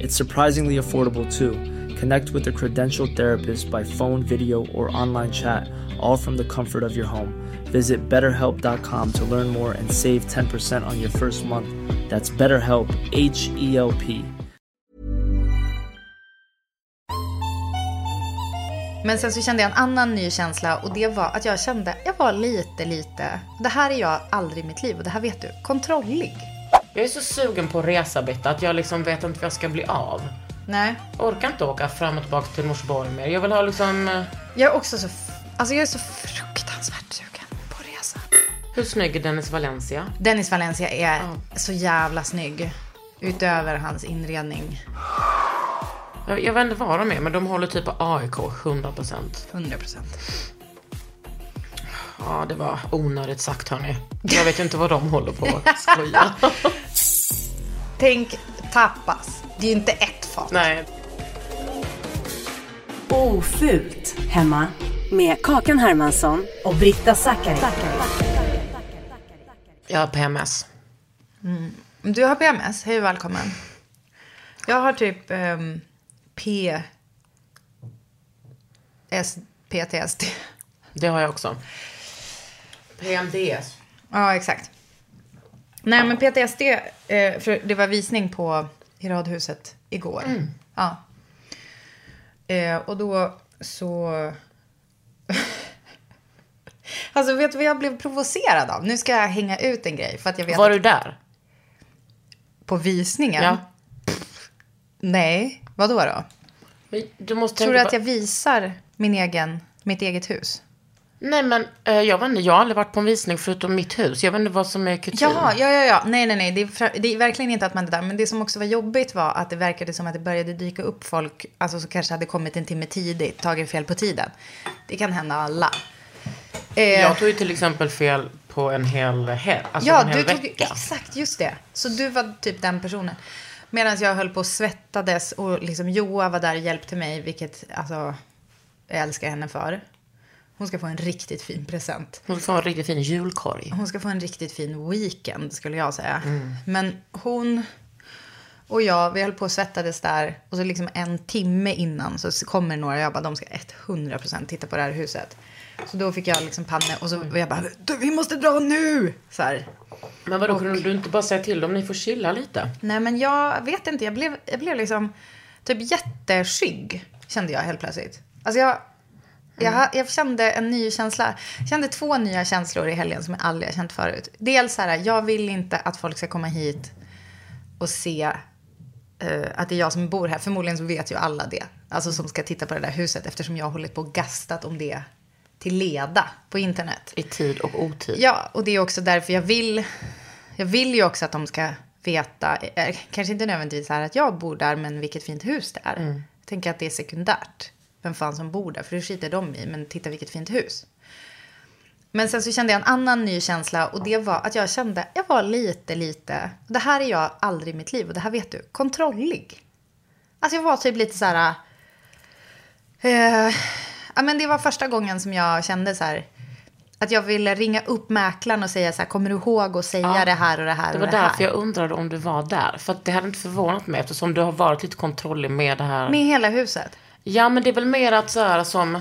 It's surprisingly affordable too. Connect with a credentialed therapist by phone, video, or online chat, all from the comfort of your home. Visit betterhelp.com to learn more and save 10% on your first month. That's BetterHelp, H E L P. Men sen så kände jag en annan ny känsla och det var att jag kände, jag var lite, lite, det här är jag aldrig i mitt liv och det här vet du, kontrollig. Jag är så sugen på att resa Britta att jag liksom vet inte vad jag ska bli av. Nej. Jag orkar inte åka fram och tillbaka till Norsborg mer. Jag vill ha liksom... eh, Jag är också så, alltså jag är så fruktansvärt sugen på att resa. Hur snygg är Dennis Valencia? Dennis Valencia är så jävla snygg. Utöver hans inredning. Jag, jag vet inte vad de är, men de håller typ AIK 100%. 100%. Ja, det var onödigt sagt hörni. Jag vet inte vad de håller på att skoja. Tänk tapas. Det är ju inte ett fat. Nej. Ofult hemma med Kakan Hermansson och Britta Zackari. Jag har PMS. Du har PMS, hej och välkommen. Jag har typ um, P... S, PTSD. Det har jag också. PMDS. Ja, exakt. Nej, men PTSD, eh, för det var visning på i Radhuset igår. Ja. Eh, och då så... alltså, vet du vad jag blev provocerad av? Nu ska jag hänga ut en grej. För att jag vet Var att du där? på visningen... Ja. Nej, vad då då? Men Du måste Tror du att på- jag visar min egen, mitt eget hus? Nej men eh, jag vet inte, jag har aldrig varit på en visning förutom mitt hus. Jag vet inte vad som är kultur. Ja, ja, ja, ja. Nej, nej, nej. Det är, det är verkligen inte att man är där. Men det som också var jobbigt var att det verkade som att det började dyka upp folk, alltså som kanske hade kommit en timme tidigt, tagit fel på tiden. Det kan hända alla. Eh, Jag tog ju till exempel fel på en hel, he- alltså ja, en hel du tog vecka. exakt just det. Så du var typ den personen. Medan jag höll på och svettades och liksom Joa var där och hjälpte mig, vilket alltså, jag älskar henne för. Hon ska få en riktigt fin present. Hon får en riktigt fin julkorg. Hon ska få en riktigt fin weekend skulle jag säga. Men hon och jag, vi höll på och svettades där. Och så liksom en timme innan så kommer några, jag bara, de ska 100% titta på det här huset. Så då fick jag liksom panne och så och jag bara, "Du, vi måste dra nu! Så här. Men vadå, kunde du inte bara säga till dem, ni får chilla lite? Nej men jag vet inte, jag blev, jag blev liksom typ jätteskygg. Kände jag helt plötsligt. Alltså jag, jag, ha- jag kände en ny känsla. Jag kände två nya känslor i helgen som jag aldrig har känt förut. Dels så här, jag vill inte att folk ska komma hit och se eh, att det är jag som bor här. Förmodligen så vet ju alla det. Alltså som ska titta på det där huset eftersom jag har hållit på och gastat om det till leda på internet. I tid och otid. Ja, och det är också därför jag vill... Jag vill ju också att de ska veta, eh, kanske inte nödvändigtvis här att jag bor där, men vilket fint hus det är. Jag tänker att det är sekundärt, vem fan som bor där, för det skiter de i, men titta vilket fint hus. Men sen så kände jag en annan ny känsla och det var att jag kände, jag var lite, lite, det här är jag aldrig i mitt liv och det här vet du, kontrollig. Alltså jag var typ lite så här, eh, ja men det var första gången som jag kände så här, att jag ville ringa upp mäklaren och säga så här, kommer du ihåg att säga det här och det här Det och var det här? därför jag undrade om du var där. För att det hade inte förvånat mig eftersom du har varit lite kontrollig med det här. Med hela huset? Ja, men det är väl mer att så här som...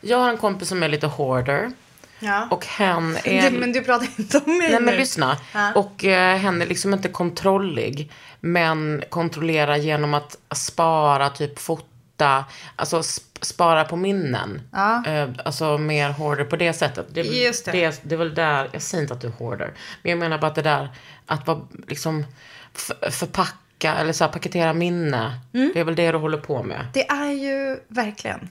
Jag har en kompis som är lite hoarder. Ja. Och hen är... Du, men du pratar inte om mig Nej men lyssna. Ja. Och eh, hen är liksom inte kontrollig. Men kontrollerar genom att spara, typ fota. Alltså sp- spara på minnen. Ja. Eh, alltså mer hoarder på det sättet. Det, Just det. Det, är- det är väl där, jag säger inte att du är hoarder. Men jag menar bara att det där, att vara liksom f- förpacka eller så här, paketera minne. Mm. Det är väl det du håller på med. Det är ju verkligen.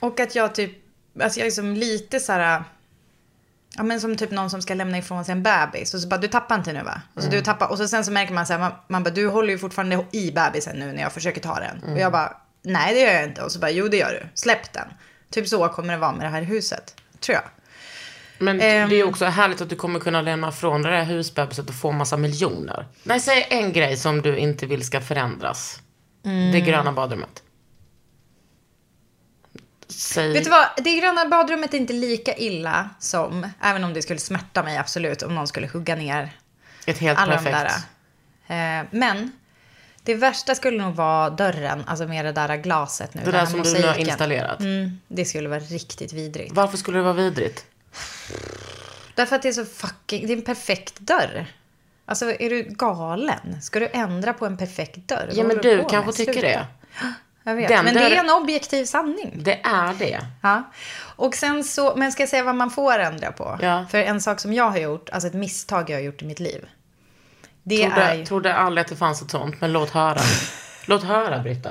Och att jag typ, alltså jag är som lite så här, ja men som typ någon som ska lämna ifrån sig en bebis. Och så bara, du tappar inte nu va? Och så, du tappar, och så sen så märker man så här, man, man bara, du håller ju fortfarande i bebisen nu när jag försöker ta den. Och jag bara, nej det gör jag inte. Och så bara, jo det gör du. Släpp den. Typ så kommer det vara med det här huset. Tror jag. Men Ehm. det är också härligt att du kommer kunna lämna från det där husbebiset och få massa miljoner. Nej, säg en grej som du inte vill ska förändras. Mm. Det gröna badrummet. Säg... Vet du vad, det gröna badrummet är inte lika illa som, även om det skulle smärta mig absolut, om någon skulle hugga ner Ett helt alla perfekt. de där. Eh, men det värsta skulle nog vara dörren, alltså med det där glaset nu. Det där här som du nu har mosaiken. installerat. Mm, det skulle vara riktigt vidrigt. Varför skulle det vara vidrigt? Därför att det är så fucking, det är en perfekt dörr. Alltså är du galen? Ska du ändra på en perfekt dörr? Ja, men du på kanske tycker Sluta. det. Jag vet, Den men det dörren- är en objektiv sanning. Det är det. Ja. Och sen så, men ska jag säga vad man får ändra på? Ja. För en sak som jag har gjort, alltså ett misstag jag har gjort i mitt liv. Det Trodde, är ju... trodde aldrig att det fanns ett sånt, men låt höra. låt höra, Britta.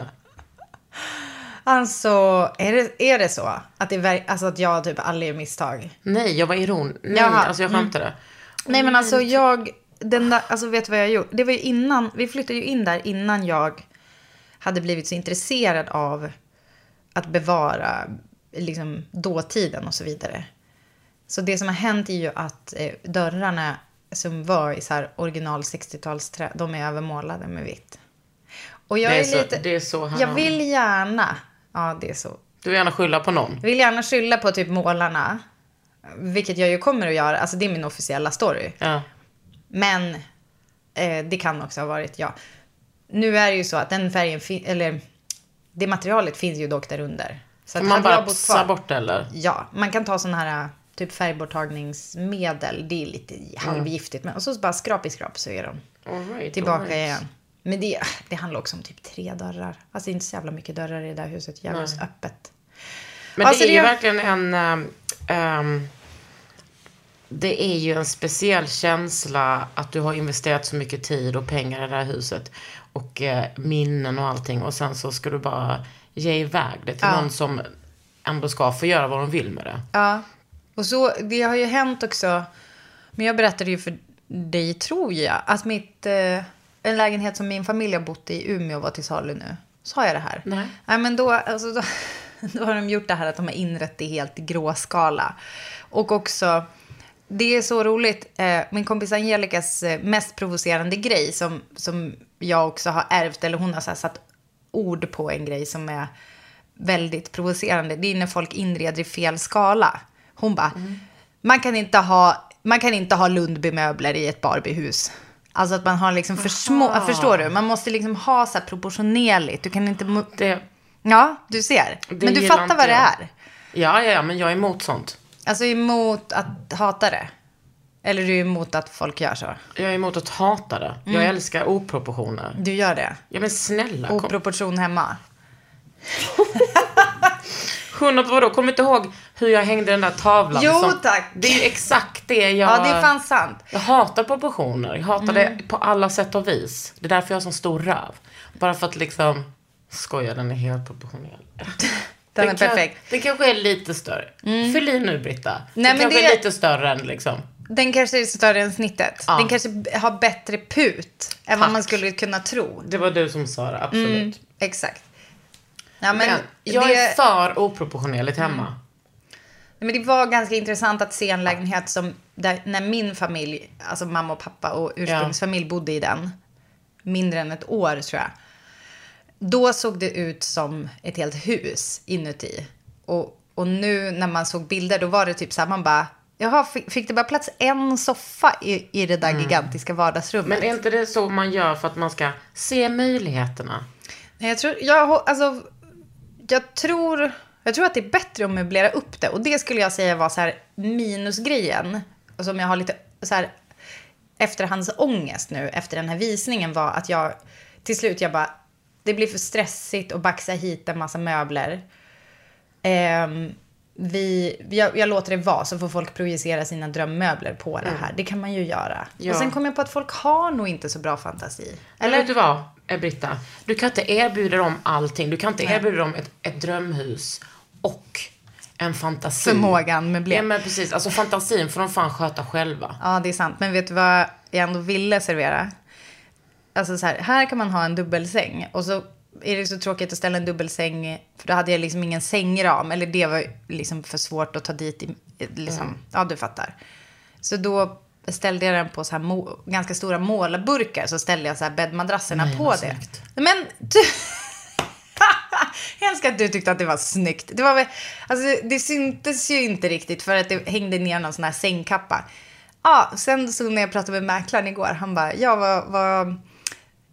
Alltså, är det, är det så? Att, det, alltså att jag typ aldrig gör misstag? Nej, jag var iron. Nej, Jaha, alltså jag mm. skämtade. Nej men alltså jag, den där, alltså vet du vad jag gjort? Det var ju innan, vi flyttade ju in där innan jag hade blivit så intresserad av att bevara liksom dåtiden och så vidare. Så det som har hänt är ju att eh, dörrarna som var i så här original 60-talsträ, de är övermålade med vitt. Och jag Det är är, så- lite, det är så han- jag vill gärna, ja det är så, Du vill gärna skylla på någon. jag vill gärna skylla på typ målarna, vilket jag ju kommer att göra, alltså det är min officiella story. Ja. Men eh, det kan också ha varit jag. Nu är det ju så att den färgen, eller det materialet finns ju dock där under. Så att man bara kvar- bort eller? Ja, man kan ta sådana här typ färgborttagningsmedel. Det är lite halvgiftigt. Men, och så bara skrap i skrap så är de right, tillbaka right. igen. Men det, det handlar också om typ tre dörrar. Alltså inte så jävla mycket dörrar i det där huset. Jävligt öppet. Men Alltså, det är ju det- verkligen en... ehm, det är ju en speciell känsla att du har investerat så mycket tid och pengar i det här huset. Och eh, minnen och allting. Och sen så ska du bara ge iväg det till Ja. någon som ändå ska få göra vad de vill med det. Ja, och så, det har ju hänt också. Men jag berättade ju för dig, tror jag, att mitt, eh, en lägenhet som min familj har bott i Umeå var till salu nu. Sa jag det här? Nej. Nej, men då, alltså, då, då har de gjort det här att de har inrett det helt i gråskala. Och också, det är så roligt, eh, min kompis Angelicas eh, mest provocerande grej som, som jag också har ärvt, eller hon har så satt ord på en grej som är väldigt provocerande. Det är när folk inreder i fel skala. Hon bara, man, kan inte ha, man kan inte ha Lundbymöbler i ett Barbiehus. Alltså att man har liksom för små, förstår du? Man måste liksom ha så här proportionerligt. Du kan inte, det ja du ser. Men du fattar vad det jag. är. ja, ja, ja, men jag är emot sånt. Alltså emot att hata det. Eller du är emot att folk gör så. Jag är emot att hata det. Jag Mm. älskar oproportioner. Du gör det. Ja, men snälla. Kom. Oproportion hemma. Hundra vadå? Kommer inte ihåg hur jag hängde den där tavlan? Jo, tack. Det är ju exakt det jag... Ja, det är fan sant. Jag hatar proportioner. Jag hatar Mm. det på alla sätt och vis. Det är därför jag har sån stor röv. Bara för att liksom... Skoja, den är helt proportionell. Den är kan- perfekt. Mm. Den kanske är lite större. Fyll i nu, Britta. Nej, den men kanske det- är lite större än liksom... Den kanske är större än snittet. Ja. Den kanske har bättre put än vad Tack. man skulle kunna tro. Det var du som sa det, absolut. Mm, exakt. Ja, men, Men, jag det, är för oproportionerligt hemma. Men det var ganska intressant att se en lägenhet som där, när min familj, alltså mamma och pappa och ursprungsfamilj bodde i den, mindre än ett år tror jag. Då såg det ut som ett helt hus inuti. Och, och nu när man såg bilder då var det typ så här, man bara, Jaha, fick, fick det bara plats en soffa i, i det där gigantiska vardagsrummet? Men är inte det så man gör för att man ska se möjligheterna? Nej, jag tror, jag, alltså, jag tror, jag tror att det är bättre att möblera upp det. Och det skulle jag säga var så här minusgrejen. Som jag har lite så här efterhandsångest nu efter den här visningen var att jag till slut jag bara, det blir för stressigt att baxa hit en massa möbler. Ehm, vi, jag, jag låter det vara så får folk projicera sina drömmöbler på det här. Det kan man ju göra. Ja. Och sen kom jag på att folk har nog inte så bra fantasi. Eller vet du vad, Britta? Du kan inte erbjuda dem allting. Du kan inte erbjuda dem ett, ett drömhus och en fantasi. Förmågan med Ja, men precis. Alltså fantasin får de fan sköta själva. Ja, det är sant. Men vet du vad jag ändå ville servera? Alltså så här, här kan man ha en dubbelsäng. Och så är det så tråkigt att ställa en dubbelsäng. För då hade jag liksom ingen sängram. Eller det var liksom för svårt att ta dit. I, liksom, Ja, du fattar. Så då ställde jag den på så här ganska stora målarburkar. Så ställde jag så här bäddmadrasserna på det. snyggt. Men du... Jag älskar att du tyckte att det var snyggt. Det, var väl, alltså, det syntes ju inte riktigt för att det hängde ner någon sån här sängkappa. Ja, sen så när jag pratade med mäklaren igår, han bara, ja vad, vad,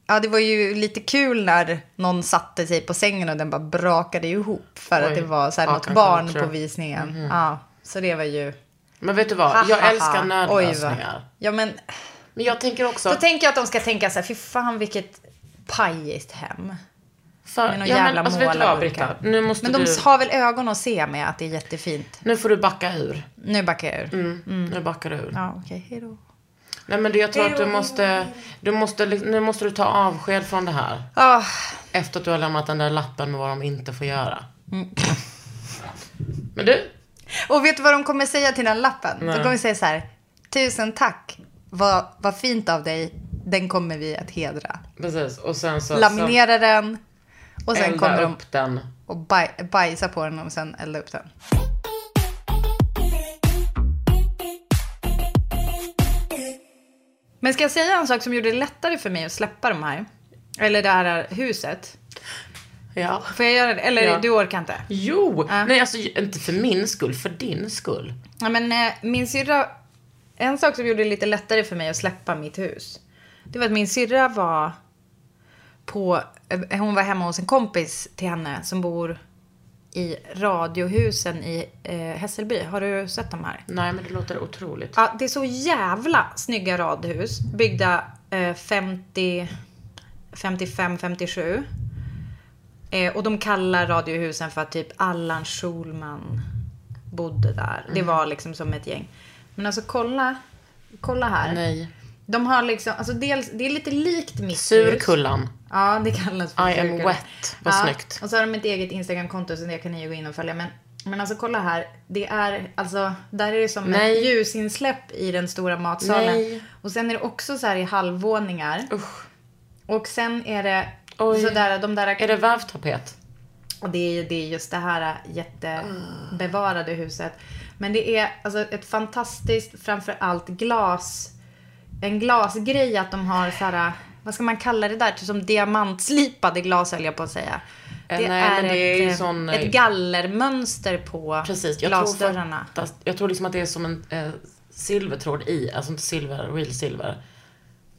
ja det var ju lite kul när någon satte sig på sängen och den bara brakade ihop för att Oj, det var så här något barn Culture. på visningen. Ja, så det var ju... Men vet du vad? Jag Ha, älskar ha. Nödlösningar. Ja, men Men jag tänker också... då tänker jag att de ska tänka så här, fy fan vilket pajigt hem. För, Med någon ja, men, jävla alltså, vet du vad. Britta? Nu måste Men de du... har väl ögon att se med att det är jättefint. Nu får du backa ur. Nu backar jag ur. Mm. Nu backar du ur. Ja, okej. Hej då. Nej, men du, jag tror att du måste... Du måste... Nu måste du ta avsked från det här. Ah, Efter att du har lämnat den där lappen med vad de inte får göra. Mm. Men du, och vet du vad de kommer säga till den lappen? Nej. De kommer säga så här. Tusen tack. Vad, vad fint av dig. Den kommer vi att hedra. precis. Och sen så... Laminera den. Och sen elda kommer de upp den. och baj, bajsa på den och sen elda upp den. Men ska jag säga en sak som gjorde det lättare för mig att släppa de här? Eller det här huset? Ja. Får jag göra det? Eller Ja. du orkar inte? Jo! Ja. Nej, alltså inte för min skull, för din skull. Ja, men eh, min syrra... En sak som gjorde det lite lättare för mig att släppa mitt hus. Det var att min syrra var på... eh, Hon var hemma hos en kompis till henne som bor i Radiohusen i eh, Hässelby. Har du sett de här? Nej, men det låter otroligt. Ja, det är så jävla snygga radhus. Byggda eh, 50, 55, 57. Eh, och de kallar radiohusen för att typ Allan Schulman bodde där. Det var liksom som ett gäng. Men alltså kolla, kolla här. Nej. De har liksom, alltså dels, det är lite likt mitt. Surkullan. Ja, det kallas för I am wet. Vad snyggt. Och så har de ett eget Instagramkonto så det kan ni ju gå in och följa. Men, men alltså kolla här. Det är, alltså, där är det som Nej. ett ljusinsläpp i den stora matsalen. Nej. Och sen är det också så här i halvvåningar. Usch. Och sen är det Oj. sådär, de där... Är det vävtapet? Och det är, det är just det här jättebevarade huset. Men det är alltså ett fantastiskt, framför allt glas, en glasgrej att de har så här, vad ska man kalla det där, typ som diamantslipade glas höll jag på att säga. Eh, Det nej, är, det är ett, sån, eh, ett gallermönster på Precis. Jag tror, glasdörrarna. fast, jag tror liksom att det är som en eh, silvertråd i, alltså inte silver, real silver.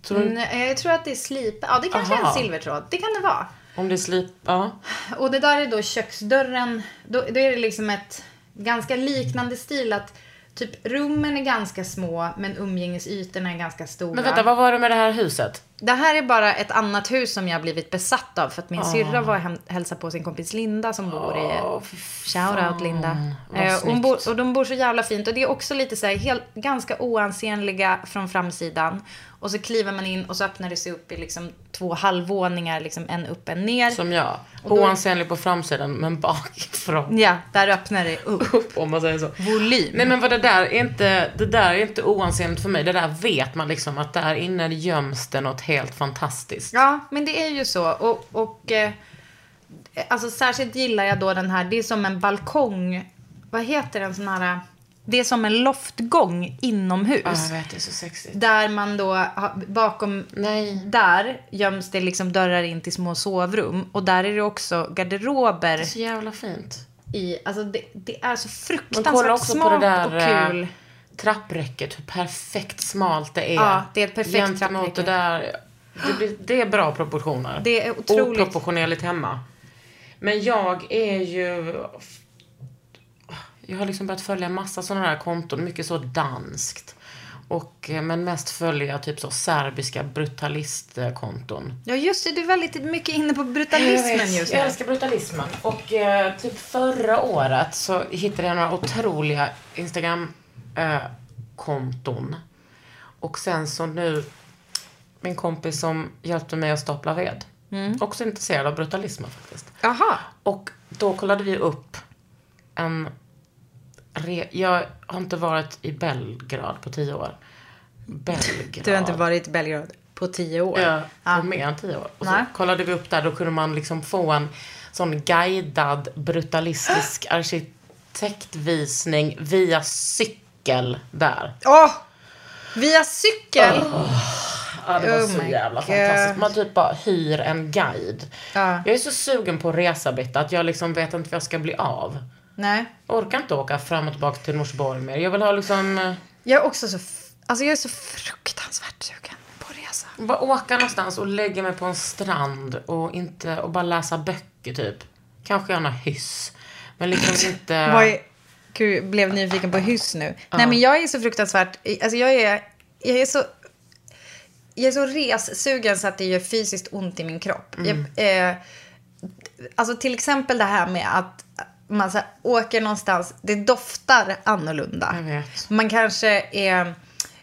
Tror du, Mm, jag tror att det är slip. Ja, det kanske är Aha. en silvertråd. Det kan det vara. Om det är slip, ja. Och det där är då köksdörren. Då, då är det liksom ett ganska liknande stil att typ rummen är ganska små men umgängesytorna är ganska stora. Men vänta, vad var det med det här huset? Det här är bara ett annat hus som jag blivit besatt av för att min syrra var och hem- hälsade på sin kompis Linda som bor i... Shout out Linda. Eh, bor, och de bor så jävla fint och det är också lite så här helt, ganska oansenliga från framsidan. Och så kliver man in och så öppnar det sig upp i liksom två halvvåningar, liksom en upp, en ner. Som jag. Då- Oansenlig på framsidan, men bakifrån. Ja, där öppnar det upp. Upp, om man säger så. Volym. Nej men vad det där är inte, det där är inte oansenligt för mig. Det där vet man liksom att där inne göms det något helt fantastiskt. Ja, men det är ju så. Och, och eh, alltså särskilt gillar jag då den här, det är som en balkong. Vad heter den sån här? Det är som en loftgång inomhus. Jag vet, det är så sexigt. Där man då, bakom Nej. där göms det liksom dörrar in till små sovrum. Och där är det också garderober Det är så jävla fint. i, alltså det, det är så fruktansvärt där, och eh, kul. trappräcket, hur perfekt smalt det är. Ja, det är ett perfekt trappräcke. det där. Det, blir, det är bra proportioner. Det är otroligt. Oproportionerligt hemma. Men jag är ju... Jag har liksom börjat följa massa sådana där konton, mycket så danskt. Och, eh, men mest följer jag typ så serbiska brutalistkonton. Ja, just det. Du är väldigt mycket inne på Jag brutalismen vet, just Jag nu. älskar brutalismen. Och eh, typ förra året så hittade jag några otroliga Instagram-konton. och sen så nu, min kompis som hjälpte mig att stapla ved. Mm. Också intresserad av brutalismen faktiskt. Jaha. Och då kollade vi upp en... Re- jag har inte varit i Belgrad på tio år. Belgrad. Du har inte varit i Belgrad på tio år? Ja, på mer än tio år. Och så Nej. kollade vi upp där, då kunde man liksom få en sån guidad brutalistisk arkitektvisning via cykel där. Åh! Via cykel? Ja, det var Oh så jävla God. fantastiskt. Man typ bara hyr en guide. Ja. Jag är så sugen på att resa, Britta, att jag liksom vet inte vad jag ska bli av. Nej. Jag orkar inte åka fram och tillbaka till Norsborg mer. Jag vill ha liksom... eh, Jag är också så... Alltså jag är så fruktansvärt sugen på att resa. Bara åka någonstans och lägga mig på en strand och inte... Och bara läsa böcker, typ. Kanske göra någon hyss. Men liksom inte... Vad är, gud, blev nyfiken på hyss nu. Nej men jag är så fruktansvärt, alltså jag är, jag är så, jag är så ressugen så att det gör fysiskt ont i min kropp. Mm. Jag, eh, alltså till exempel det här med att man så här, åker någonstans, det doftar annorlunda. Man kanske är,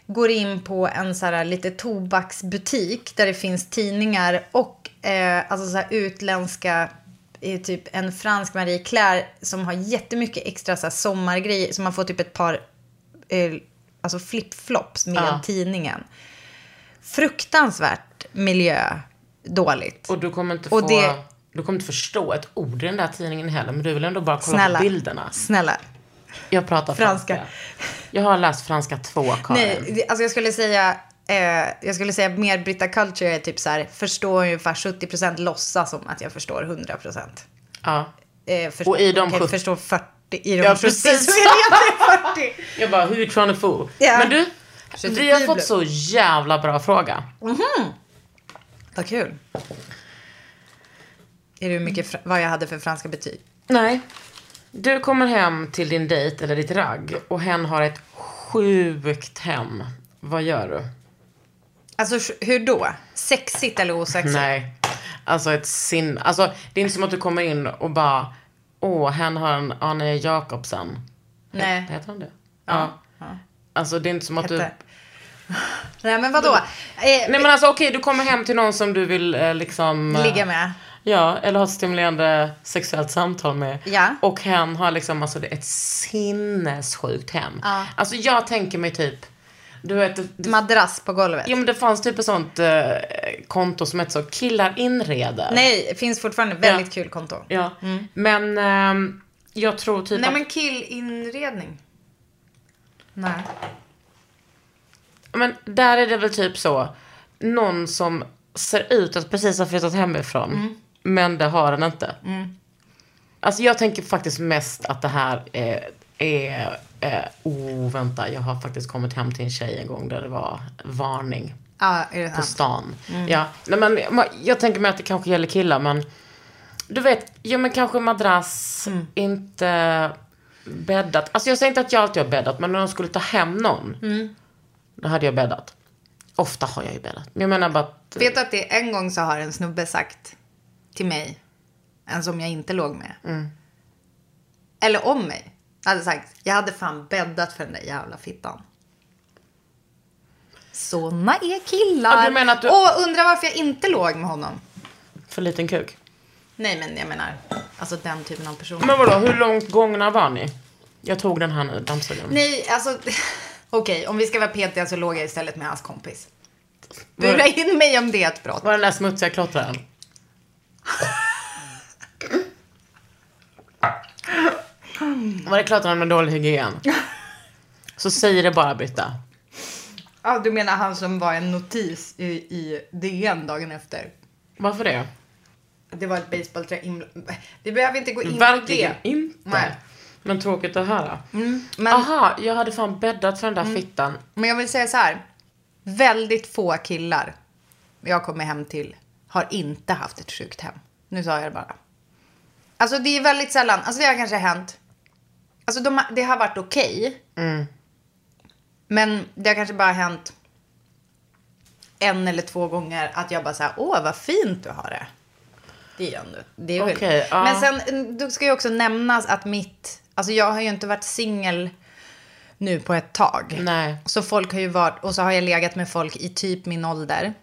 går in på en så här lite tobaksbutik där det finns tidningar och eh, alltså så här utländska, typ en fransk Marie Claire som har jättemycket extra så här sommargrejer. Så man får typ ett par eh, alltså flip-flops med Ja. tidningen. Fruktansvärt miljö dåligt. Och du kommer inte få... Och det- Du kommer inte förstå ett ord i den där tidningen heller, men du vill ändå bara kolla Snälla. på bilderna. Snälla. Jag pratar franska. Franska. Jag har läst franska två, Karin. Nej, alltså jag skulle säga, eh, jag skulle säga mer Britta Culture är typ så här, förstår ungefär 70% låtsas som att jag förstår 100%. Ja. Eh, förstår, Och i de okej, 70 förstår 40, i de Ja, 70 precis. så är det egentligen 40. Jag bara, who you trying to fool? Ja. Men du, vi har fått så jävla bra fråga. Vad kul. Är det hur mycket, vad jag hade för franska betyg? Nej. Du kommer hem till din dejt eller ditt ragg och hen har ett sjukt hem. Vad gör du? Alltså hur då? Sexigt eller osexigt? Nej. Alltså ett sin... Alltså det är inte som att du kommer in och bara, åh, hen har en Arne Jacobsen. Nej. Heter han det? Ja. Alltså det är inte som att du... Hette. Nej men vadå? Eh, Nej men alltså okej, du kommer hem till någon som du vill eh, liksom... Ligga med? Ja, eller ha ett stimulerande sexuellt samtal med. Ja. Och hen har liksom alltså det är ett sinnessjukt hem. Ja. Alltså jag tänker mig typ, du vet, det, Madrass på golvet? ja, men det fanns typ ett sånt eh, konto som hette så, killar inreder. Nej, det finns fortfarande väldigt kul konto. Ja, men ehm, jag tror typ Nej att, men killinredning. Nej. men där är det väl typ så, någon som ser ut att precis ha flyttat hemifrån, Mm. Men det har den inte. Alltså jag tänker faktiskt mest att det här är, är eh, oh vänta, jag har faktiskt kommit hem till en tjej en gång där det var varning Ja, är det på sant? stan. Ja, nej men jag tänker mig att det kanske gäller killar men du vet, ja men kanske madrass, inte bäddat. Alltså jag säger inte att jag alltid har bäddat men när de skulle ta hem någon, då hade jag bäddat. Ofta har jag ju bäddat. Men jag menar bara att, Vet du att det en gång så har en snubbe sagt till mig, en som jag inte låg med. Mm. Eller om mig. Hade sagt, jag hade fan bäddat för den där jävla fittan. Såna är killar. Ja, du menar att du- Och undrar varför jag inte låg med honom. för liten kuk. Nej men jag menar, alltså den typen av person. Men vadå, hur långt gångna var ni? Jag tog den här nu, dammsugaren. Nej, alltså okej, om vi ska vara petiga så låg jag istället med hans kompis. Bura in mig om det är ett brott. Var den där smutsiga klottraren? Var det klottraren med dålig hygien? Så säger det bara Britta. Ja, du menar han som var en notis i, i DN dagen efter? Varför det? Det var ett basebollträ inblandat. Vi behöver inte gå in på Verkligen det. inte. Nej. Men tråkigt att höra. Men, Aha, jag hade fan bäddat för den där fittan. men jag vill säga så här. Väldigt få killar jag kommer hem till har inte haft ett sjukt hem. Nu sa jag det bara. Alltså det är väldigt sällan. Alltså det har kanske hänt. Alltså de, det har varit okej. Men det har kanske bara hänt en eller två gånger att jag bara så här, åh vad fint du har det. Det är ändå, det är väl. Okej, ja. Men sen, då ska ju också nämnas att mitt, alltså jag har ju inte varit singel nu på ett tag. Nej. Så folk har ju varit, och så har jag legat med folk i typ min ålder.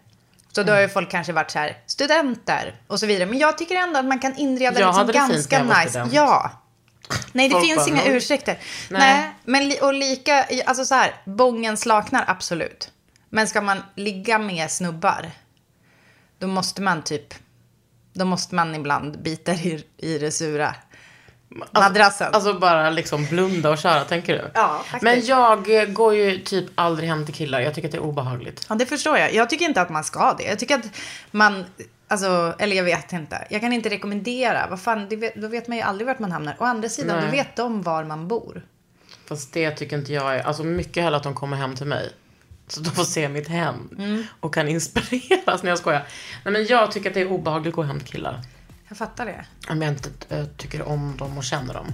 Så då har ju Mm. folk kanske varit så här, studenter och så vidare. Men jag tycker ändå att man kan inreda Jag liksom det fint ganska när jag nice. student. Ja. Nej, det Folk finns bara, inga "Mm." ursäkter. Nej. Nej. men och lika, alltså så här, bången slaknar absolut. Men ska man ligga med snubbar, då måste man typ, då måste man ibland bita i, i det sura. Madrassen. Alltså bara liksom blunda och köra, tänker du? Ja, faktiskt. Men jag eh, går ju typ aldrig hem till killar. Jag tycker att det är obehagligt. Ja, det förstår jag. Jag tycker inte att man ska det. Jag tycker att man, alltså, eller jag vet inte. Jag kan inte rekommendera. Vad fan, det vet, då vet man ju aldrig vart man hamnar. Å andra sidan, Nej. då vet de var man bor. Fast det tycker inte jag är... Alltså mycket hellre att de kommer hem till mig. Så de får se mitt hem. Mm. Och kan inspireras. när jag skojar. Nej men jag tycker att det är obehagligt att gå hem till killar. Jag fattar det. Om jag inte äh, tycker om dem och känner dem.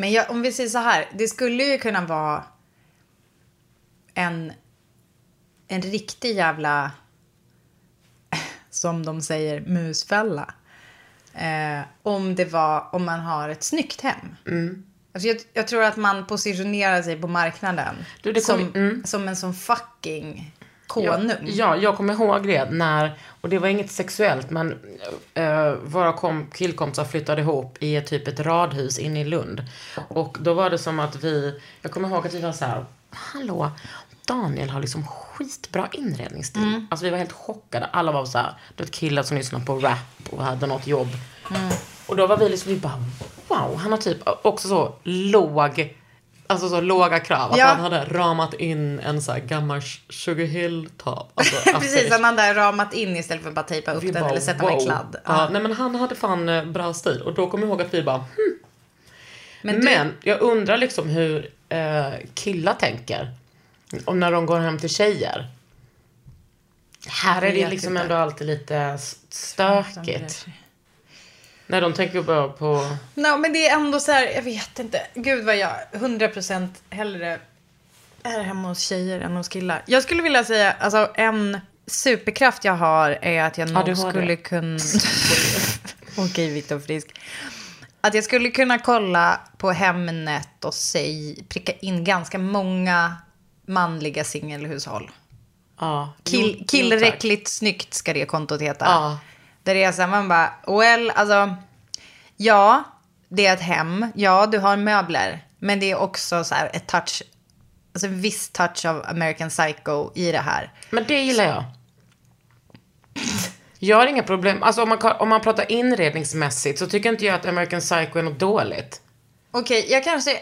Men jag, om vi säger så här, det skulle ju kunna vara en, en riktig jävla, som de säger, musfälla. Eh, om det var, om man har ett snyggt hem. Alltså jag, jag tror att man positionerar sig på marknaden Du, kom- som, som en sån fucking konung. Ja, jag kommer ihåg det när, och det var inget sexuellt, men uh, våra kom, killkompisar flyttade ihop i ett, typ ett radhus inne i Lund. Och då var det som att vi, jag kommer ihåg att vi var så här, hallå, Daniel har liksom skitbra inredningsstil. Alltså vi var helt chockade. Alla var så här, du vet killar som lyssnade på rap och hade något jobb. Och då var vi liksom, vi bara, wow, han har typ också så låg, alltså så låga krav. Att Ja. han hade ramat in en så här gammal Sugar Hill-top. Alltså, Precis, man där ramat in istället för att bara tejpa upp Vi den bara, eller sätta med wow. kladd. Ja, nej men han hade fan eh, bra stil. Och då kommer jag ihåg att vi bara, hmm. Men Men, du- jag undrar liksom hur eh, killar tänker. Om när de går hem till tjejer. Här är det liksom ändå alltid lite stökigt. Nej, de tänker bara på... No, men det är ändå så här, jag vet inte. Gud vad jag 100% hellre är hemma hos tjejer än hos killar. Jag skulle vilja säga, alltså en superkraft jag har är att jag nog ADHD. skulle kunna... Okej, Viktor Frisk. Att jag skulle kunna kolla på Hemnet och säg, pricka in ganska många manliga singelhushåll. Ja, Kill, killräckligt snyggt ska det kontot heta. Ja. Där det är så här, man bara, well, alltså, ja, det är ett hem, ja, du har möbler. Men det är också så här ett touch, alltså en viss touch av American Psycho i det här. Men det gillar jag. Jag har inga problem. Alltså om man, om man pratar inredningsmässigt så tycker inte jag att American Psycho är något dåligt. Okej, jag kanske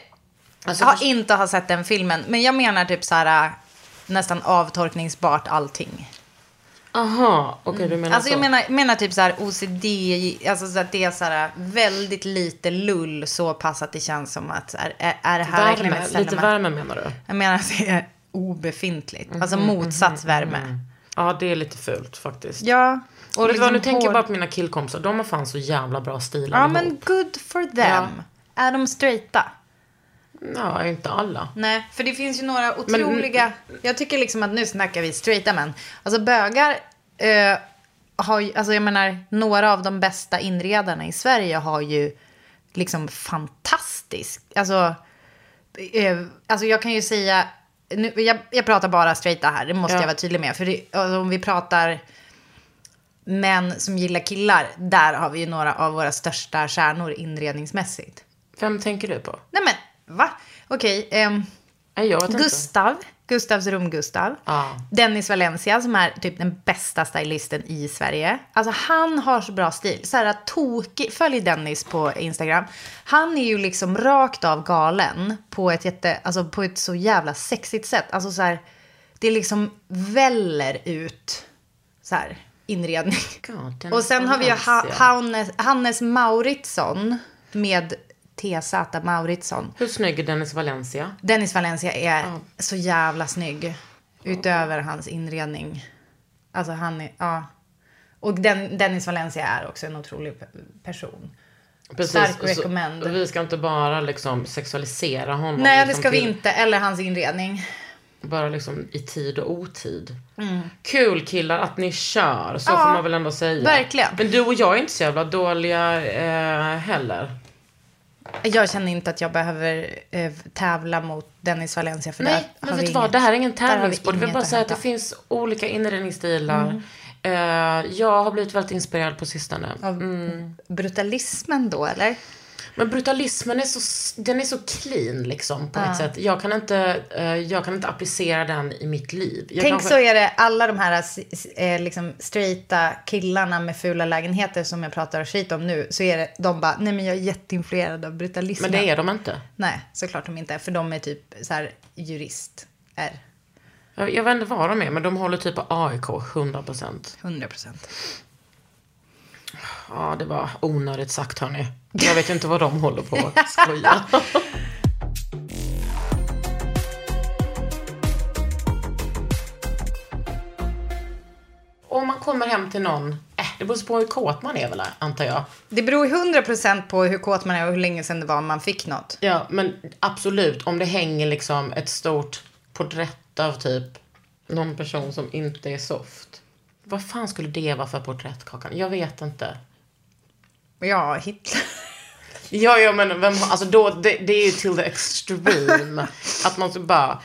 Alltså, har inte har sett den filmen, men jag menar typ så här äh, nästan avtorkningsbart allting. Aha, okej du menar Alltså så. jag menar, menar typ så här OCD, alltså så att det är så här väldigt lite lull så pass att det känns som att är, är det här verkligen Värme, ett ställe lite man- värme menar du? Jag menar att det är obefintligt. Alltså Mhm, motsatsvärme. Ja, det är lite fult faktiskt. Ja. Och du vad, nu liksom tänker jag hård- bara på mina killkompisar. De har fan så jävla bra stil Ja allihop. men good for them. Är de straighta? Ja, inte alla. Nej, för det finns ju några otroliga... Jag tycker liksom att nu snackar vi straighta män. Alltså bögar eh, har ju... Alltså jag menar, några av de bästa inredarna i Sverige har ju liksom fantastisk... Alltså, eh, alltså jag kan ju säga... Nu, jag, jag pratar bara straighta här, det måste Ja. jag vara tydlig med. För det, alltså, om vi pratar män som gillar killar, där har vi ju några av våra största stjärnor inredningsmässigt. Vem tänker du på? Nej men, va? Okej. ehm, vet inte. Gustav, Gustavs rum-Gustav. Ja. Dennis Valencia som är typ den bästa stylisten i Sverige. Alltså han har så bra stil. Så här tokig, följ Dennis på Instagram. Han är ju liksom rakt av galen på ett, jätte, alltså på ett så jävla sexigt sätt. Alltså så här, det liksom väller ut så här inredning. God, Och sen har vi ju ha. Hannes, Hannes Mauritsson med TZ Mauritsson. Hur snygg är Dennis Valencia? Dennis Valencia är så jävla snygg. Utöver hans inredning. Alltså han är, ja. Och den, Dennis Valencia är också en otrolig pe- person. Stark och så- recommend. och vi ska inte bara liksom sexualisera honom. Nej, det liksom ska vi till- inte. Eller hans inredning. Bara liksom i tid och otid. Mm. Kul killar att ni kör, så Ja, får man väl ändå säga. verkligen. Men du och jag är inte så jävla dåliga eh, heller. Jag känner inte att jag behöver eh, tävla mot Dennis Valencia. För där Nej, men har vet vi du vad? inget- Det här är ingen där vi tävlingssport. Jag vill bara säga att det finns olika inredningsstilar. Mm. Eh, jag har blivit väldigt inspirerad på sistone. Av Mm. brutalismen då, eller? Men brutalismen är så, den är så clean liksom på Ja. ett sätt. Jag kan, inte, eh, jag kan inte applicera den i mitt liv. Jag Tänk kanske- så är det alla de här eh, liksom, straighta killarna med fula lägenheter som jag pratar skit om nu. Så är det, de bara, nej men jag är jätteinfluerad av brutalismen. Men det är de inte. Nej, såklart de inte är. För de är typ så här jurist. Är Jag, jag vet inte vad de är, men de håller typ AIK 100%. 100 procent. Ja, det var onödigt sagt hörni. Jag vet inte vad de håller på att skoja. Om man kommer hem till någon, äh, det beror på hur kåt man är väl, antar jag. Det beror 100 procent på hur kåt man är och hur länge sedan det var man fick något. Ja, men absolut, om det hänger liksom ett stort porträtt av typ någon person som inte är soft. Vad fan skulle det vara för porträtt, Kakan? Jag vet inte. Ja, Hitler. Ja, ja, men vem, alltså då, det, det är ju till the extreme. att man så bara,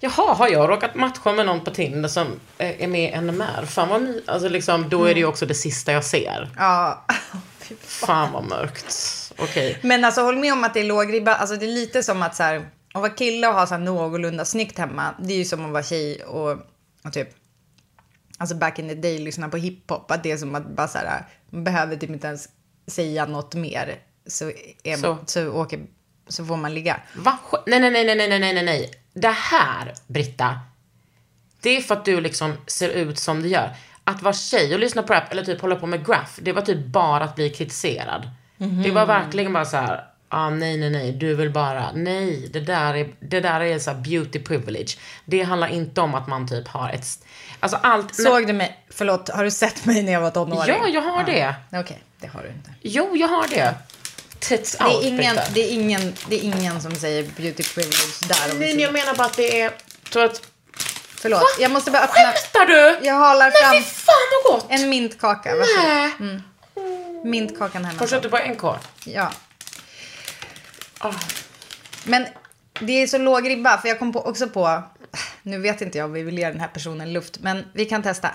jaha, har jag råkat matcha med någon på Tinder som är med i NMR? Fan vad my, alltså liksom, då är det ju också det sista jag ser. Ja. Fan vad mörkt. Okej. Men alltså håll med om att det är låg ribba. Alltså det är lite som att så här, att vara kille och ha så här någorlunda snyggt hemma. Det är ju som att vara tjej och, och typ, alltså back in the day lyssna på hiphop. Att det är som att bara så här, man behöver typ inte ens säga något mer. Så, är, Så. så. åker, så får man ligga. Va? Nej, nej, nej, nej, nej, nej, nej. Det här, Britta, det är för att du liksom ser ut som du gör. Att vara tjej och lyssna på rap eller typ hålla på med graph, det var typ bara att bli kritiserad. Det var verkligen bara så här, ah, nej, nej, nej, du vill bara, nej, det där är, det där är så beauty privilege. Det handlar inte om att man typ har ett, alltså allt. Såg du mig, förlåt, har du sett mig när jag var tonåring? Ja, jag har det. Okej, det har du inte. Jo, jag har det. Tits Det är, ingen, det, är ingen, det är ingen som säger beauty privilege där. Nej, men jag menar bara att det är, tror att, Förlåt, jag måste bara öppna. skämtar du? Jag halar fram fy fan vad gott! en mintkaka. Varsågod. Mm. Mintkakan hemma. Har du det på NK? Ja. Ah. Men det är så låg ribba, för jag kom på, också på, nu vet inte jag om vi vill ge den här personen luft, men vi kan testa.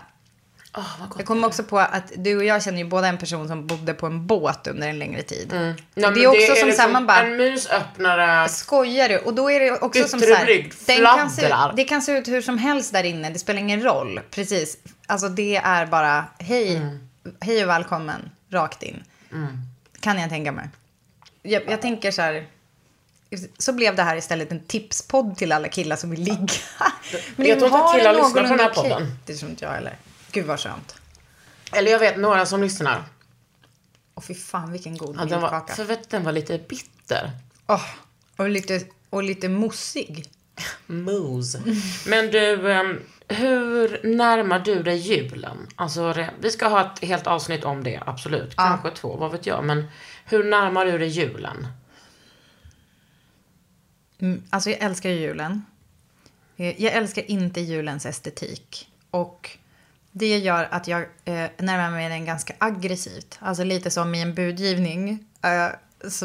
Gott Jag kom också på att du och jag känner ju båda en person som bodde på en båt under en längre tid. Ja, det är också som liksom såhär, man bara- En musöppnare. Skojar du? Och då är det också som så här, den kan se. Det kan se ut hur som helst där inne, det spelar ingen roll. Precis. Alltså det är bara, hej, Mm. hej och välkommen, rakt in. Kan jag tänka mig. Jag, jag tänker så här, så blev det här istället en tipspodd till alla killar som vill ligga. Men Jag tror inte att killar lyssnar på den här okej. podden. Det tror inte jag heller. Gud vad skönt. Eller jag vet några som lyssnar. Och fy fan vilken god Ja, den var, för vet, den var lite bitter. Åh, och, lite, och lite mossig. Mose. Men du, ehm, hur närmar du dig julen? Alltså, vi ska ha ett helt avsnitt om det, absolut. Kanske två, vad vet jag. Men hur närmar du dig julen? Mm, alltså jag älskar ju julen. Eh, Jag älskar inte julens estetik. Och det gör att jag eh, närmar mig den ganska aggressivt. Alltså lite som i en budgivning. Eh,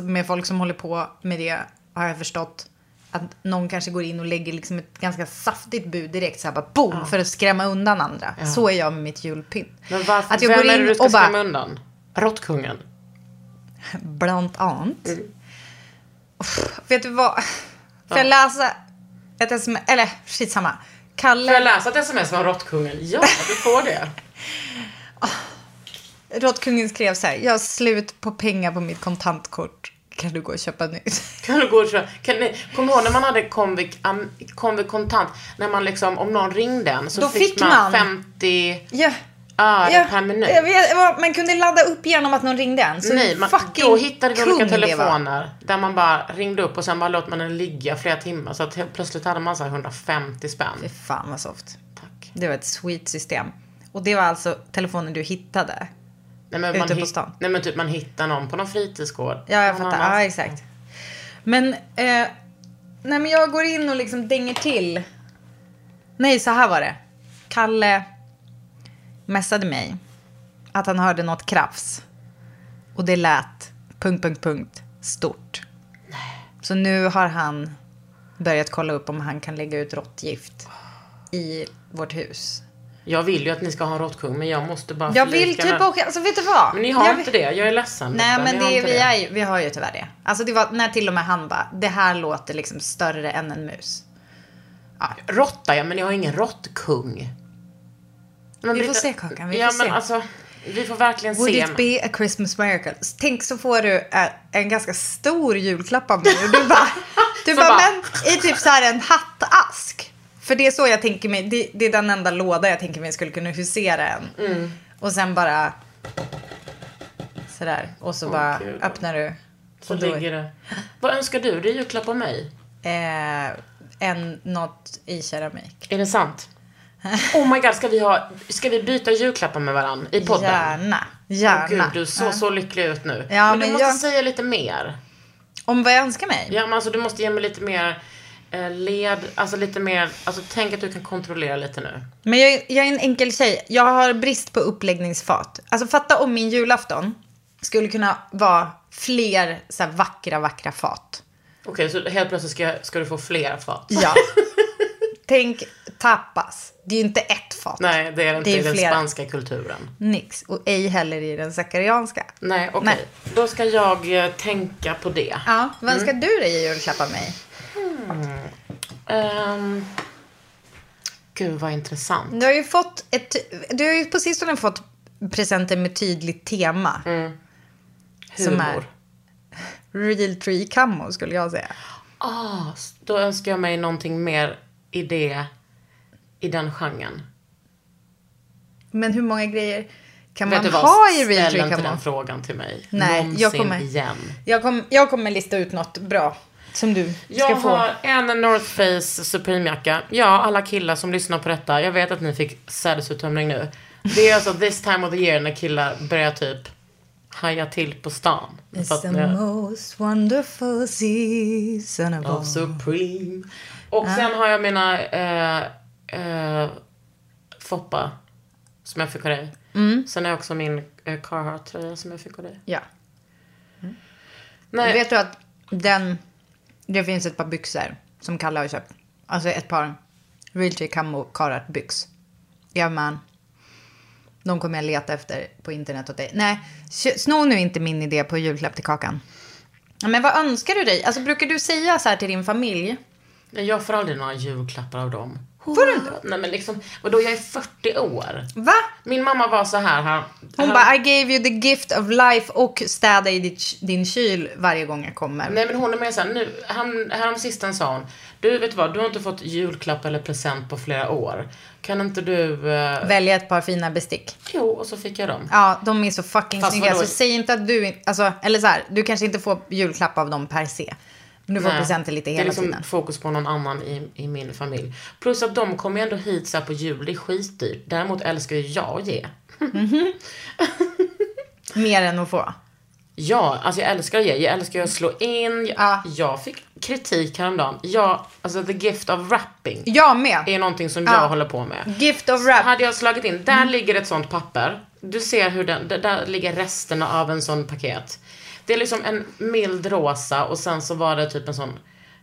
med folk som håller på med det har jag förstått att någon kanske går in och lägger liksom ett ganska saftigt bud direkt. Så här bara boom, för att skrämma undan andra. Så är jag med mitt julpynt. Men varför, Att jag vem går är in det du ska och bara- skrämma undan? Råttkungen? Bland annat. Mm. Uff, vet du vad? Får jag läsa ett sms? Eller skitsamma. Kalle. Får jag läsa ett sms från Råttkungen? Ja, du får det. Råttkungen skrev så här. Jag har slut på pengar på mitt kontantkort. Kan du gå och köpa nytt? Kan du gå och köra? Kan ni, kom ihåg när man hade Comviq, um, kontant, när man liksom, om någon ringde en så Då fick, man, man. 50 Ja. Öre ja. per minut. Vet, man kunde ladda upp genom att någon ringde en. Så Nej, man, fucking då hittade vi olika telefoner där man bara ringde upp och sen bara låt man den ligga flera timmar. Så att plötsligt hade man så här 150 Fy spänn. fan vad soft. Tack. Det var ett sweet system. Och det var alltså telefonen du hittade. Nej, men Ute man på stan. Nej men typ man hittar någon på någon fritidsgård. Ja, jag fattar. Ja, exakt. Men, eh, nej men jag går in och liksom dänger till. Nej, så här var det. Kalle messade mig att han hörde något krafs. Och det lät punkt, punkt, punkt stort. Så nu har han börjat kolla upp om han kan lägga ut råttgift i vårt hus. Jag vill ju att ni ska ha en råttkung men jag måste bara Jag vill typ åka, alltså vet du vad? Men ni har jag, inte det, jag är ledsen. Nej men det, vi, är, ju- vi har ju tyvärr det. Alltså det var när till och med han bara, det här låter liksom större än en mus. Råtta ja, men ni har ingen råttkung. Men Vi får Britta- se, Kakan, vi ja, får men se. alltså, vi får verkligen Would se. it be a Christmas miracle? Tänk så får du eh, en ganska stor julklapp av mig och du bara, du bara, bara- men i typ så här en hattask. För det är så jag tänker mig, det, det är den enda låda jag tänker mig skulle kunna husera en. Mm. Och sen bara sådär. Och så bara Gud. öppnar du. Så ligger det. Vad önskar du? Det är julklapp av mig. Eh, en, något i keramik. Är det sant? Oh my god, ska vi, ha, ska vi byta julklappar med varandra i podden? Gärna. Gärna. Åh gud, du ser så lycklig ut nu. Ja, men du men måste jag- säga lite mer. Om vad jag önskar mig? Ja, men alltså du måste ge mig lite mer eh, led, alltså lite mer, alltså tänk att du kan kontrollera lite nu. Men jag, jag är en enkel tjej. Jag har brist på uppläggningsfat. Alltså fatta om min julafton skulle kunna vara fler så vackra, vackra fat. Okej, så helt plötsligt ska, ska du få fler fat? Ja. Tänk tapas. Det är ju inte ett fat. Nej, det är det inte Det är i den flera. spanska kulturen. Nix. Och ej heller i den sakarianska. Nej, okej. Nej. Då ska jag eh, tänka på det. Ja, vad önskar du dig i julklapp av mig? Um, gud, vad intressant. Du har ju fått ett... Du har ju på sistone fått presenter med tydligt tema. Som är Humor. real tree camo skulle jag säga. Ah, då önskar jag mig någonting mer i det, i den genren. Men hur många grejer kan Vet man du vad? ha i real Ställ inte den frågan till mig. Nej, Någonsin jag kommer- igen. Jag, kom, jag kommer lista ut något bra som du ska Jag få. har en North Face Supreme-jacka. Ja, alla killar som lyssnar på detta. Jag vet att ni fick sädesuttömning nu. Det är alltså this time of the year när killar börjar typ haja till på stan. It's the ni- most wonderful season of of all. Supreme. Och sen har jag mina eh, eh, Foppa som jag fick av dig. Mm. Sen har jag också min eh, Carhartt-tröja som jag fick av dig. Ja. Nej, Vet du att den... Det finns ett par byxor som Kalle har köpt. Alltså ett par real tree camo Carhartt byx. Ja man. De kommer jag leta efter på internet åt dig. Nej, sno nu inte min idé på julklapp till Kakan. Ja, Men vad önskar du dig? Alltså brukar du säga så här till din familj? Jag får aldrig några julklappar av dem. Får du inte? Nej men liksom, vadå jag är 40 år. Va? Min mamma var så här. här Hon bara, I gave you the gift of life och städa i ditt, din kyl varje gång jag kommer. Nej men hon är mer såhär, nu, härom sistens sa hon, du vet vad, du har inte fått julklapp eller present på flera år. Kan inte du... eh, Välja ett par fina bestick. Jo, och så fick jag dem. Ja, de är så fucking Fast snygga. vadå? Så säg inte att du, alltså, eller så här, du kanske inte får julklapp av dem per se. Du får Nej, presenter lite Det är hela liksom tiden. fokus på någon annan i, i min familj. Plus att de kommer ändå hit så på jul, det är skitdyrt. Däremot älskar ju jag att ge. Mer än att få. Ja, alltså jag älskar att ge. Jag älskar att slå in. Jag, Ja. jag fick kritik häromdagen. Jag, alltså the gift of wrapping Jag med. är någonting som Ja. jag håller på med. Gift of wrap. Hade jag slagit in, där ligger ett sånt papper. Du ser hur den, där, ligger resterna av en sån paket. Det är liksom en mild rosa och sen så var det typ en sån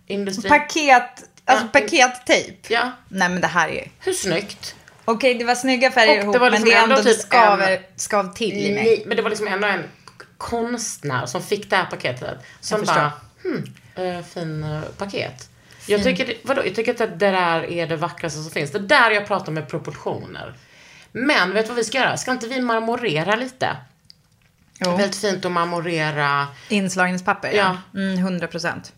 industri... Paket, alltså Ja. pakettejp. Ja, Nej men det här är hur snyggt? Okej, det var snygga färger Och ihop, det var men liksom det är ändå, ändå typ skaver, en- skav till i mig. Nej, men det var liksom ändå en konstnär som fick det här paketet. Som bara, hmm, eh, fin eh, paket. Jag tycker, vadå, jag tycker att det där är det vackraste som finns. Det är där jag pratar med proportioner. Men vet du vad vi ska göra? Ska inte vi marmorera lite? Det är Jo. väldigt fint att marmorera. Inslagningspapper, Ja. ja. Mm, 100 procent.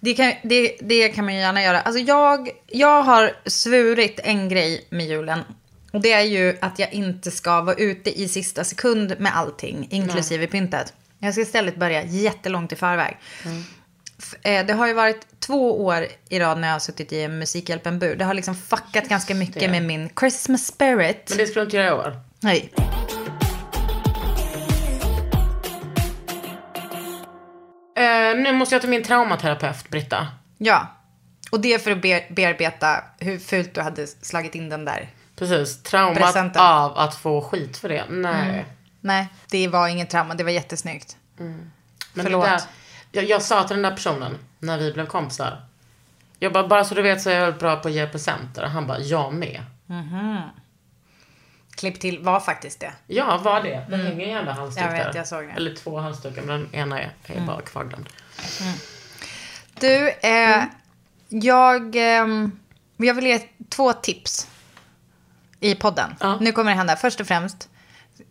Det kan, det, det kan man ju gärna göra. Alltså jag, jag har svurit en grej med julen. Och det är ju att jag inte ska vara ute i sista sekund med allting, inklusive pyntet. Jag ska istället börja jättelångt i förväg. Eh, Det har ju varit två år i rad när jag har suttit i en Musikhjälpen-bur. Det har liksom fuckat ganska mycket det. med min Christmas spirit. Men det ska du inte göra i år. Nej. Eh, nu måste jag till min traumaterapeut, Britta. Ja. Och det är för att be bearbeta hur fult du hade slagit in den där. Precis. Traumat Presenten. av att få skit för det. Nej. Nej, det var inget trauma. Det var jättesnyggt. Men Förlåt. Det där, jag, jag sa till den där personen när vi blev kompisar. Jag bara, bara så du vet så är jag bra på att ge presenter. Han bara, jag med. Klipp till var faktiskt det. Ja, vad det? Det hänger en jävla halsduk Jag vet, där. jag såg det. Eller två halsdukar, men den ena är, är bara kvarglömd. Du, eh, jag, ehm, jag vill ge två tips i podden. Ja. Nu kommer det hända. Först och främst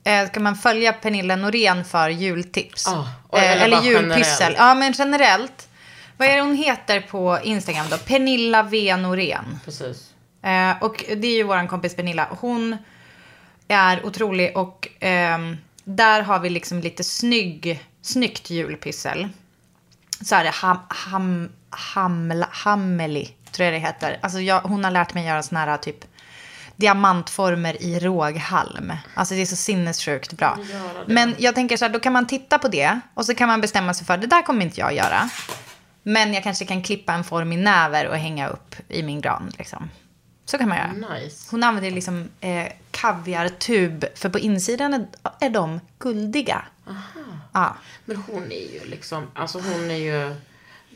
eh, ska man följa Pernilla Norén för jultips. Och- eh, eller eller julpyssel. Ja, men generellt. Vad är det hon heter på Instagram då? Pernilla V Norén. Precis. Eh, och det är ju vår kompis Pernilla. Hon är otrolig och ehm, där har vi liksom lite snygg, snyggt julpyssel. Så är det ham, ham, hamla, Hameli, tror jag det heter. Alltså jag, hon har lärt mig göra såna här typ diamantformer i råghalm. Alltså det är så sinnessjukt bra. Men jag tänker så här, då kan man titta på det och så kan man bestämma sig för det där kommer inte jag göra. Men jag kanske kan klippa en form i näver och hänga upp i min gran. Liksom. Så kan man göra. Nice. Hon använder liksom eh, kaviartub, för på insidan är, är de guldiga. Ja. Men hon är ju liksom, alltså hon är ju...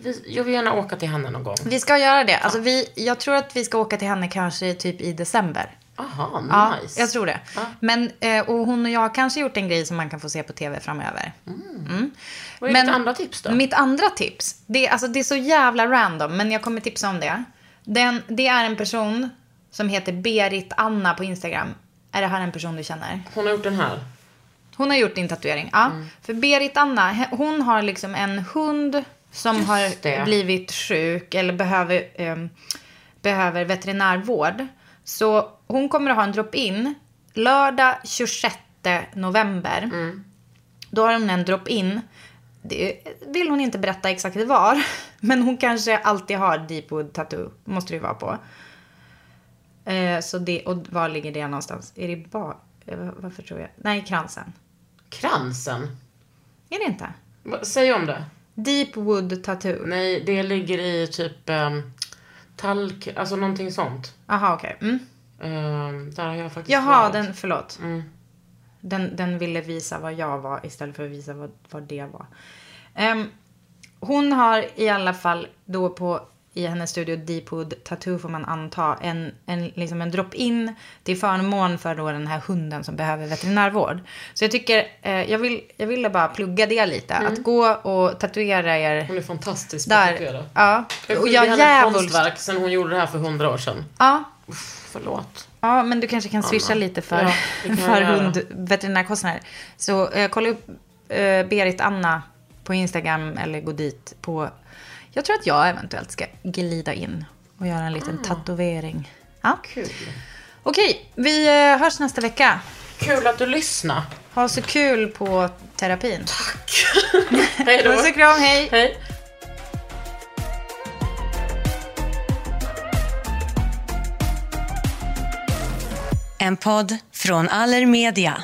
Vi, jag vill gärna åka till henne någon gång. Vi ska göra det. Alltså vi, jag tror att vi ska åka till henne kanske typ i december. Aha, Ja, nice. jag tror det. Ja. Men, eh, och hon och jag har kanske gjort en grej som man kan få se på tv framöver. Mm. Vad är ditt andra tips då? Mitt andra tips, det, alltså, det är så jävla random, men jag kommer tipsa om det. Den, det är en person som heter Berit Anna på Instagram. Är det här en person du känner? Hon har gjort den här. Hon har gjort din tatuering. Ja. Mm. För Berit Anna, hon har liksom en hund som Just har det. blivit sjuk eller behöver, ehm, behöver veterinärvård. Så hon kommer att ha en drop-in lördag 26 november. Mm. Då har hon en drop-in. Det vill hon inte berätta exakt var. Men hon kanske alltid har Deepwood Tattoo. Måste det ju vara på. Eh, så det, och var ligger det någonstans? Är det bara... eh, Varför tror jag? Nej, kransen. Kransen. Är det inte? Säg om det. Deepwood Tattoo. Nej, det ligger i typ um, talk, alltså någonting sånt. Aha, okej. Mm. Ehm, där har jag faktiskt Jaha, varit. den, förlåt. Mm. Den, den ville visa vad jag var istället för att visa vad, vad det var. Ehm, hon har i alla fall då på i hennes studio Deepwood Tattoo får man anta en, en, liksom en drop-in till förmån för då den här hunden som behöver veterinärvård. Så jag tycker, eh, jag, vill, jag ville bara plugga det lite. Mm. Att gå och tatuera er. Hon är fantastisk på Där. att tatuera. Ja. Jag Och jag djävulskt- konstverk sen hon gjorde det här för hundra år sedan. Ja. Förlåt. Ja, men du kanske kan swisha Anna. lite för, Ja, för hundveterinärkostnader. Så eh, kolla upp eh, Berit Anna på Instagram eller gå dit på... Jag tror att jag eventuellt ska glida in och göra en liten tatuering. Ja. Kul. Okej, vi eh, hörs nästa vecka. Kul att du lyssnar. Ha så kul på terapin. Hej då. Puss och kram, hej. Hej. En podd från Allermedia.